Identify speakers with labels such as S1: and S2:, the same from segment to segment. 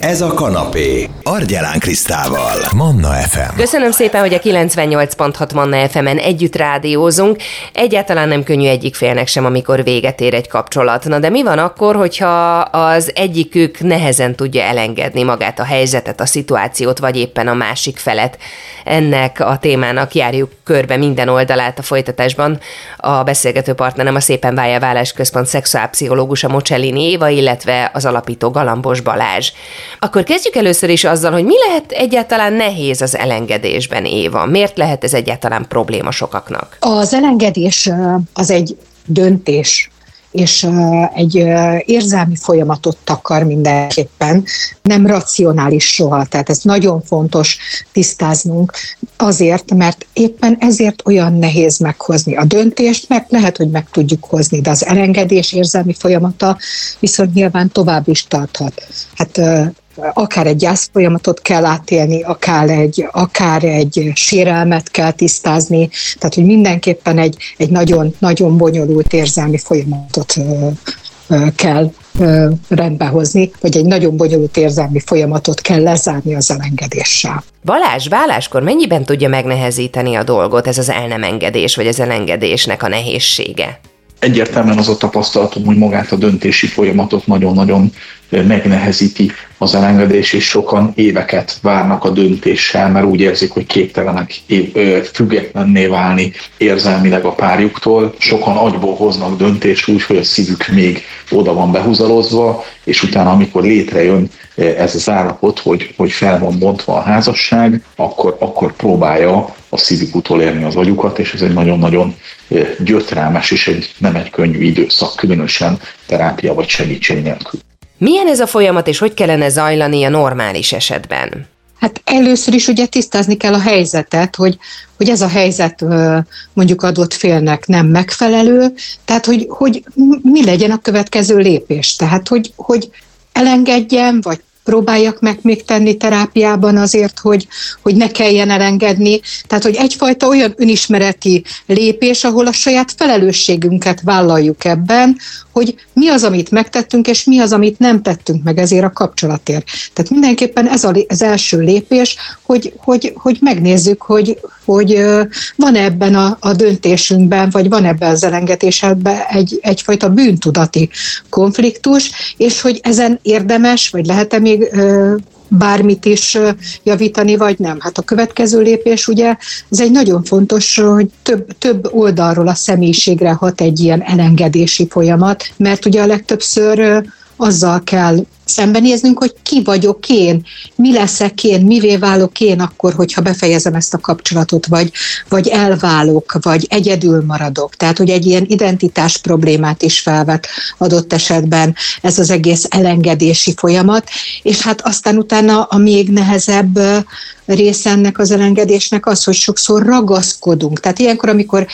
S1: Ez a kanapé. Argyelán Krisztával. Manna FM.
S2: Köszönöm szépen, hogy a 98.6 Manna FM-en együtt rádiózunk. Egyáltalán nem könnyű egyik félnek sem, amikor véget ér egy kapcsolat. Na de mi van akkor, hogyha az egyikük nehezen tudja elengedni magát a helyzetet, a szituációt, vagy éppen a másik felet? Ennek a témának járjuk körbe minden oldalát a folytatásban. A beszélgető partnerem a Szépen Válja Vállás Központ szexuálpszichológusa Mocellini Éva, illetve az alapító Galambos Balázs. Akkor kezdjük először is azzal, hogy mi lehet egyáltalán nehéz az elengedésben, Éva? Miért lehet ez egyáltalán probléma sokaknak?
S3: Az elengedés az egy döntés, és egy érzelmi folyamatot takar mindenképpen, nem racionális soha. Tehát ez nagyon fontos tisztáznunk azért, mert éppen ezért olyan nehéz meghozni a döntést, meg lehet, hogy meg tudjuk hozni, de az elengedés érzelmi folyamata viszont nyilván tovább is tarthat. Hát akár egy gyász folyamatot kell átélni, akár egy, akár egy sérelmet kell tisztázni, tehát hogy mindenképpen egy, egy nagyon, nagyon bonyolult érzelmi folyamatot kell rendbehozni, vagy egy nagyon bonyolult érzelmi folyamatot kell lezárni az elengedéssel.
S2: Balázs, válláskor mennyiben tudja megnehezíteni a dolgot ez az el nem engedés, vagy az elengedésnek a nehézsége?
S4: Egyértelműen az a tapasztalatom, hogy magát a döntési folyamatot nagyon-nagyon megnehezíti az elengedés, és sokan éveket várnak a döntéssel, mert úgy érzik, hogy képtelenek függetlenné válni érzelmileg a párjuktól. Sokan agyból hoznak döntést úgy, hogy a szívük még oda van behúzalozva, és utána, amikor létrejön ez az állapot, hogy, hogy fel van bontva a házasság, akkor, akkor próbálja a szívük utolérni az agyukat, és ez egy nagyon-nagyon gyötrelmes és egy, nem egy könnyű időszak, különösen terápia vagy segítség nélkül.
S2: Milyen ez a folyamat, és hogy kellene zajlani a normális esetben?
S3: Hát először is ugye tisztázni kell a helyzetet, hogy, hogy ez a helyzet mondjuk adott félnek nem megfelelő, tehát hogy, hogy mi legyen a következő lépés. Tehát, hogy, hogy elengedjem, vagy próbáljak meg még tenni terápiában azért, hogy, hogy ne kelljen elengedni. Tehát, hogy egyfajta olyan önismereti lépés, ahol a saját felelősségünket vállaljuk ebben, hogy mi az, amit megtettünk, és mi az, amit nem tettünk meg ezért a kapcsolatért. Tehát mindenképpen ez az első lépés, hogy, hogy, hogy megnézzük, hogy, hogy van ebben a, a döntésünkben, vagy van ebben az elengedésben egy, egyfajta bűntudati konfliktus, és hogy ezen érdemes, vagy lehet-e még bármit is javítani, vagy nem. Hát a következő lépés ugye, ez egy nagyon fontos, hogy több, több oldalról a személyiségre hat egy ilyen elengedési folyamat, mert ugye a legtöbbször azzal kell szembenéznünk, hogy ki vagyok én, mi leszek én, mivé válok én akkor, hogyha befejezem ezt a kapcsolatot, vagy, vagy elválok, vagy egyedül maradok. Tehát, hogy egy ilyen identitás problémát is felvet adott esetben ez az egész elengedési folyamat, és hát aztán utána a még nehezebb része ennek az elengedésnek az, hogy sokszor ragaszkodunk. Tehát ilyenkor, amikor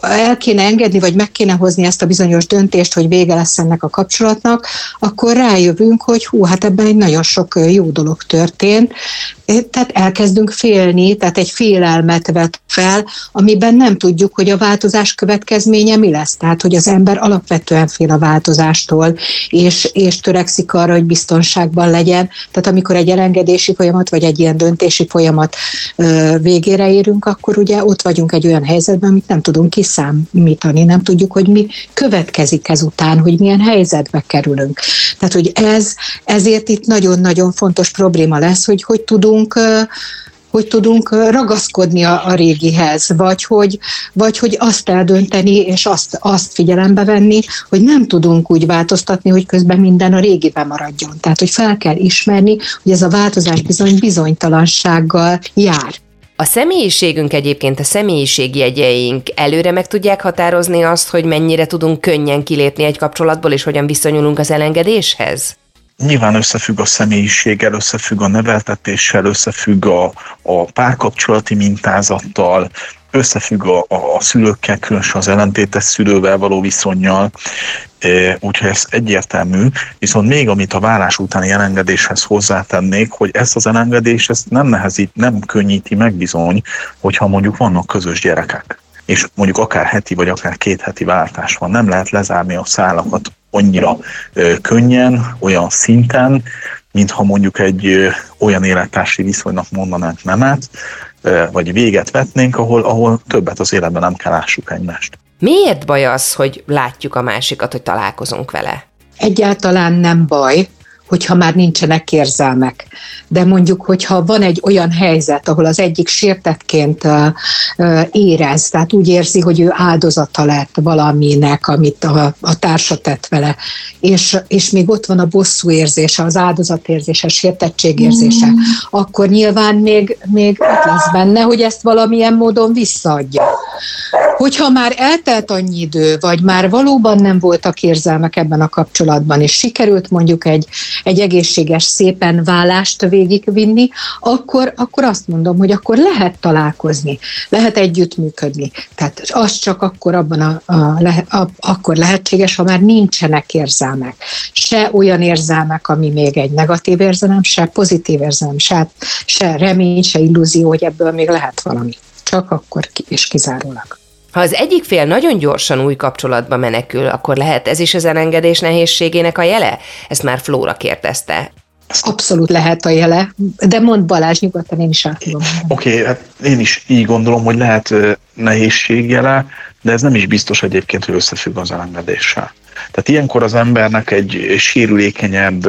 S3: el kéne engedni, vagy meg kéne hozni ezt a bizonyos döntést, hogy vége lesz ennek a kapcsolatnak, akkor rájövünk, hogy hú, hát ebben egy nagyon sok jó dolog történt, tehát elkezdünk félni, tehát egy félelmet vet fel, amiben nem tudjuk, hogy a változás következménye mi lesz. Tehát, hogy az ember alapvetően fél a változástól, és, és törekszik arra, hogy biztonságban legyen. Tehát amikor egy elengedési folyamat, vagy egy ilyen döntési folyamat ö, végére érünk, akkor ugye ott vagyunk egy olyan helyzetben, amit nem tudunk kiszámítani, nem tudjuk, hogy mi következik ezután, hogy milyen helyzetbe kerülünk. Tehát, hogy ez, ezért itt nagyon-nagyon fontos probléma lesz, hogy hogy tudunk hogy tudunk ragaszkodni a, a régihez, vagy hogy, vagy hogy azt eldönteni, és azt, azt figyelembe venni, hogy nem tudunk úgy változtatni, hogy közben minden a régibe maradjon. Tehát, hogy fel kell ismerni, hogy ez a változás bizony bizonytalansággal jár.
S2: A személyiségünk egyébként, a személyiségjegyeink előre meg tudják határozni azt, hogy mennyire tudunk könnyen kilépni egy kapcsolatból, és hogyan viszonyulunk az elengedéshez?
S4: Nyilván összefügg a személyiséggel, összefügg a neveltetéssel, összefügg a, a párkapcsolati mintázattal, összefügg a, a, szülőkkel, különösen az ellentétes szülővel való viszonyjal, e, úgyhogy ez egyértelmű, viszont még amit a vállás utáni elengedéshez hozzátennék, hogy ezt az elengedést ezt nem nehezít, nem könnyíti meg bizony, hogyha mondjuk vannak közös gyerekek. És mondjuk akár heti vagy akár két heti váltás van, nem lehet lezárni a szálakat annyira könnyen, olyan szinten, mintha mondjuk egy olyan élettársi viszonynak mondanánk nemet, vagy véget vetnénk, ahol, ahol többet az életben nem kell lássuk egymást.
S2: Miért baj az, hogy látjuk a másikat, hogy találkozunk vele?
S3: Egyáltalán nem baj, hogyha már nincsenek érzelmek. De mondjuk, hogyha van egy olyan helyzet, ahol az egyik sértetként érez, tehát úgy érzi, hogy ő áldozata lett valaminek, amit a, a társa tett vele, és, és még ott van a bosszú érzése, az áldozatérzése, a sértettségérzése, mm. akkor nyilván még, még ott lesz benne, hogy ezt valamilyen módon visszaadja. Hogyha már eltelt annyi idő, vagy már valóban nem voltak érzelmek ebben a kapcsolatban, és sikerült mondjuk egy, egy egészséges, szépen vállást végigvinni, akkor, akkor azt mondom, hogy akkor lehet találkozni, lehet együttműködni. Tehát az csak akkor abban a, a, a, akkor lehetséges, ha már nincsenek érzelmek. Se olyan érzelmek, ami még egy negatív érzelem, se pozitív érzelem, se, se remény, se illúzió, hogy ebből még lehet valami. Csak akkor és kizárólag.
S2: Ha az egyik fél nagyon gyorsan új kapcsolatba menekül, akkor lehet ez is az elengedés nehézségének a jele? Ezt már Flóra kérdezte.
S3: Abszolút lehet a jele, de mond Balázs nyugodtan, én is át tudom.
S4: Oké, okay, hát én is így gondolom, hogy lehet nehézség jele, de ez nem is biztos egyébként, hogy összefügg az elengedéssel. Tehát ilyenkor az embernek egy sérülékenyebb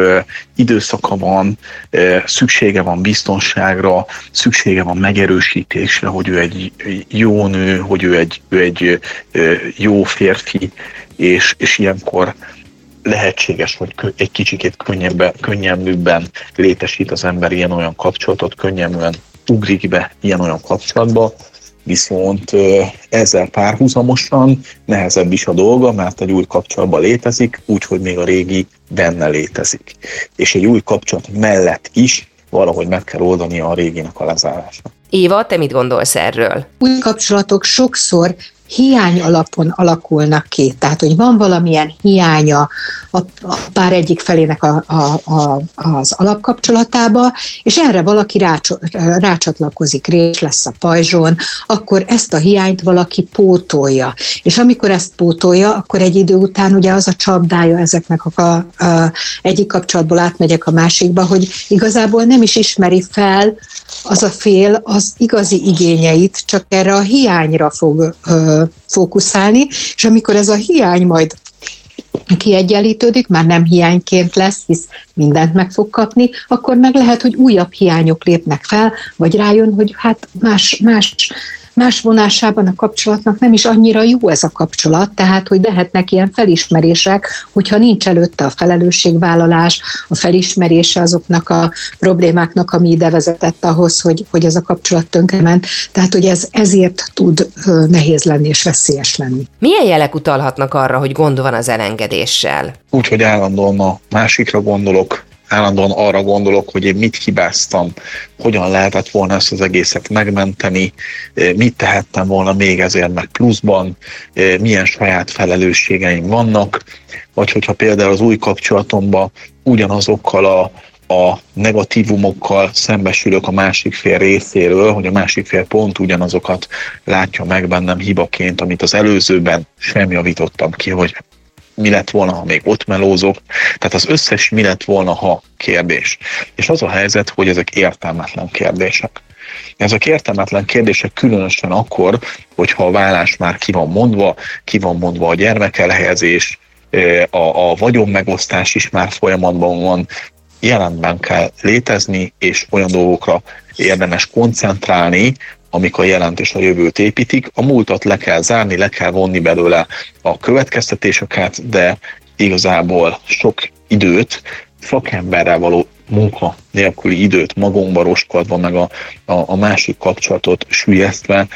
S4: időszaka van, szüksége van biztonságra, szüksége van megerősítésre, hogy ő egy jó nő, hogy ő egy, ő egy jó férfi, és, és ilyenkor lehetséges, hogy egy kicsikét könnyebben létesít az ember ilyen-olyan kapcsolatot, könnyebben ugrik be ilyen-olyan kapcsolatba, viszont ezzel párhuzamosan nehezebb is a dolga, mert egy új kapcsolatban létezik, úgyhogy még a régi benne létezik. És egy új kapcsolat mellett is valahogy meg kell oldani a réginek a lezárása.
S2: Éva, te mit gondolsz erről?
S3: Új kapcsolatok sokszor hiány alapon alakulnak ki. Tehát, hogy van valamilyen hiánya a, a pár egyik felének a, a, a, az alapkapcsolatába, és erre valaki rács, rácsatlakozik, rés lesz a pajzson, akkor ezt a hiányt valaki pótolja. És amikor ezt pótolja, akkor egy idő után ugye az a csapdája ezeknek a, a, a egyik kapcsolatból átmegyek a másikba, hogy igazából nem is ismeri fel az a fél az igazi igényeit, csak erre a hiányra fog ö, fókuszálni, és amikor ez a hiány majd kiegyenlítődik, már nem hiányként lesz, hisz mindent meg fog kapni, akkor meg lehet, hogy újabb hiányok lépnek fel, vagy rájön, hogy hát más, más más vonásában a kapcsolatnak nem is annyira jó ez a kapcsolat, tehát hogy lehetnek ilyen felismerések, hogyha nincs előtte a felelősségvállalás, a felismerése azoknak a problémáknak, ami ide vezetett ahhoz, hogy, hogy ez a kapcsolat tönkrement. Tehát, hogy ez ezért tud nehéz lenni és veszélyes lenni.
S2: Milyen jelek utalhatnak arra, hogy gond van az elengedéssel?
S4: Úgy, hogy állandóan a másikra gondolok, állandóan arra gondolok, hogy én mit hibáztam, hogyan lehetett volna ezt az egészet megmenteni, mit tehettem volna még ezért meg pluszban, milyen saját felelősségeim vannak, vagy hogyha például az új kapcsolatomban ugyanazokkal a a negatívumokkal szembesülök a másik fél részéről, hogy a másik fél pont ugyanazokat látja meg bennem hibaként, amit az előzőben sem javítottam ki, hogy mi lett volna, ha még ott melózok. Tehát az összes mi lett volna, ha kérdés. És az a helyzet, hogy ezek értelmetlen kérdések. Ezek értelmetlen kérdések különösen akkor, hogyha a vállás már ki van mondva, ki van mondva a gyermekelhelyezés, a, a vagyonmegosztás is már folyamatban van, jelenben kell létezni, és olyan dolgokra érdemes koncentrálni, amik a jelent és a jövőt építik. A múltat le kell zárni, le kell vonni belőle a következtetéseket, de igazából sok időt, szakemberrel való munka nélküli időt magunkba roskadva, meg a, a, a másik kapcsolatot sülyeztve,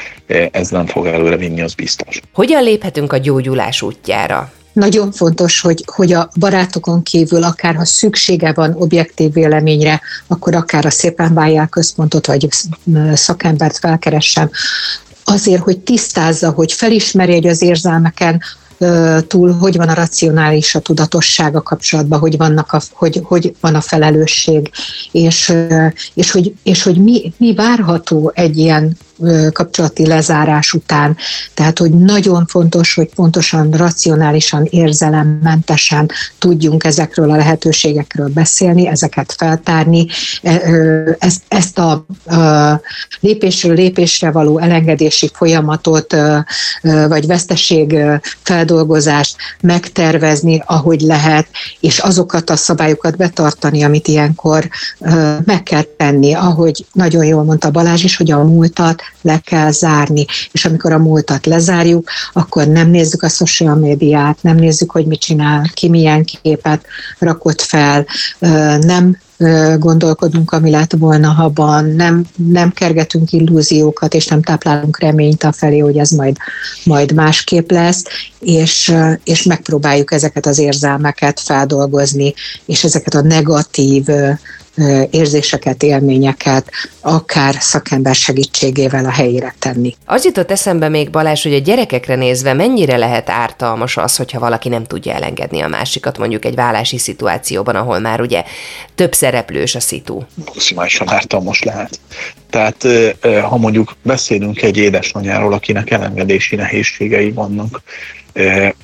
S4: ez nem fog előre vinni, az biztos.
S2: Hogyan léphetünk a gyógyulás útjára?
S3: Nagyon fontos, hogy, hogy a barátokon kívül, akár ha szüksége van objektív véleményre, akkor akár a Szépen Bájjál központot, vagy szakembert felkeressem, azért, hogy tisztázza, hogy felismeri, hogy az érzelmeken túl, hogy van a racionális, a tudatosság a kapcsolatban, hogy, vannak a, hogy, hogy van a felelősség, és, és hogy, és hogy mi, mi várható egy ilyen kapcsolati lezárás után. Tehát, hogy nagyon fontos, hogy pontosan, racionálisan, érzelemmentesen tudjunk ezekről a lehetőségekről beszélni, ezeket feltárni, ezt, ezt a, a lépésről lépésre való elengedési folyamatot, vagy veszteség feldolgozást megtervezni, ahogy lehet, és azokat a szabályokat betartani, amit ilyenkor meg kell tenni, ahogy nagyon jól mondta Balázs is, hogy a múltat le kell zárni, és amikor a múltat lezárjuk, akkor nem nézzük a social médiát, nem nézzük, hogy mit csinál, ki milyen képet rakott fel, nem gondolkodunk, ami lett volna, haban, nem, nem kergetünk illúziókat, és nem táplálunk reményt a felé, hogy ez majd, majd másképp lesz, és, és megpróbáljuk ezeket az érzelmeket feldolgozni, és ezeket a negatív érzéseket, élményeket, akár szakember segítségével a helyére tenni.
S2: Az jutott eszembe még Balázs, hogy a gyerekekre nézve mennyire lehet ártalmas az, hogyha valaki nem tudja elengedni a másikat, mondjuk egy vállási szituációban, ahol már ugye több szereplős a szitu.
S4: Maximálisan ártalmas lehet. Tehát ha mondjuk beszélünk egy édesanyáról, akinek elengedési nehézségei vannak,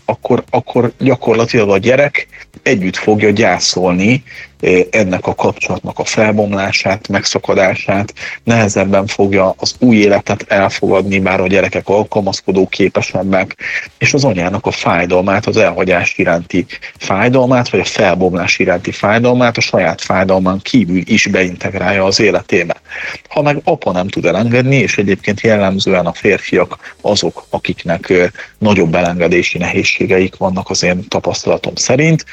S4: akkor, akkor gyakorlatilag a gyerek együtt fogja gyászolni ennek a kapcsolatnak a felbomlását, megszakadását, nehezebben fogja az új életet elfogadni, bár a gyerekek alkalmazkodó képesebbek, és az anyának a fájdalmát, az elhagyás iránti fájdalmát, vagy a felbomlás iránti fájdalmát a saját fájdalmán kívül is beintegrálja az életébe. Ha meg apa nem tud elengedni, és egyébként jellemzően a férfiak azok, akiknek nagyobb elengedési nehézségeik vannak az én tapasztalatom szerint,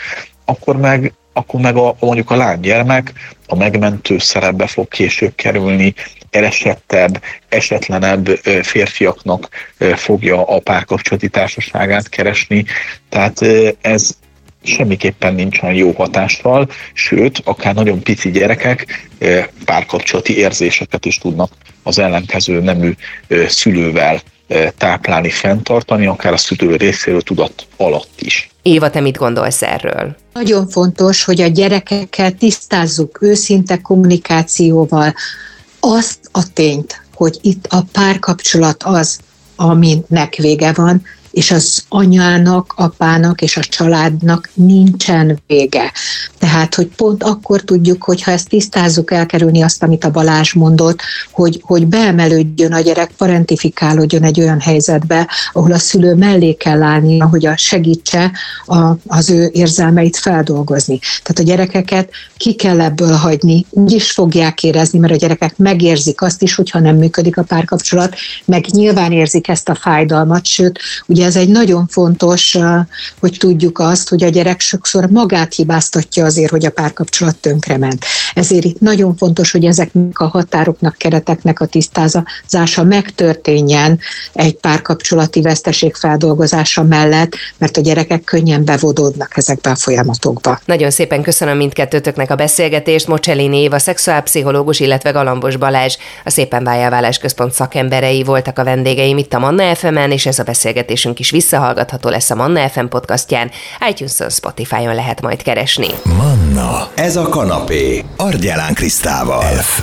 S4: akkor meg akkor meg a, mondjuk a lánygyermek a megmentő szerepbe fog később kerülni, elesettebb, esetlenebb férfiaknak fogja a párkapcsolati társaságát keresni. Tehát ez semmiképpen nincsen jó hatással, sőt, akár nagyon pici gyerekek párkapcsolati érzéseket is tudnak az ellenkező nemű szülővel táplálni, fenntartani, akár a szülő részéről tudat alatt is.
S2: Éva, te mit gondolsz erről?
S3: Nagyon fontos, hogy a gyerekekkel tisztázzuk őszinte kommunikációval azt a tényt, hogy itt a párkapcsolat az, aminek vége van, és az anyának, apának és a családnak nincsen vége. Tehát, hogy pont akkor tudjuk, hogy ha ezt tisztázzuk, elkerülni azt, amit a Balázs mondott, hogy, hogy beemelődjön a gyerek, parentifikálódjon egy olyan helyzetbe, ahol a szülő mellé kell állnia, hogy a segítse a, az ő érzelmeit feldolgozni. Tehát a gyerekeket ki kell ebből hagyni, úgy is fogják érezni, mert a gyerekek megérzik azt is, hogyha nem működik a párkapcsolat, meg nyilván érzik ezt a fájdalmat, sőt, ugye Ugye ez egy nagyon fontos, hogy tudjuk azt, hogy a gyerek sokszor magát hibáztatja azért, hogy a párkapcsolat tönkrement. Ezért itt nagyon fontos, hogy ezeknek a határoknak, kereteknek a tisztázása megtörténjen egy párkapcsolati veszteség feldolgozása mellett, mert a gyerekek könnyen bevodódnak ezekbe a folyamatokba.
S2: Nagyon szépen köszönöm mindkettőtöknek a beszélgetést. Mocselini Éva, szexuálpszichológus, illetve Galambos Balázs, a Szépen Váljáválás Központ szakemberei voltak a vendégeim itt a Manna fm és ez a beszélgetésünk adásunk is visszahallgatható lesz a Manna FM podcastján, iTunes-on, Spotify-on lehet majd keresni.
S1: Manna, ez a kanapé, Argyelán Krisztával. F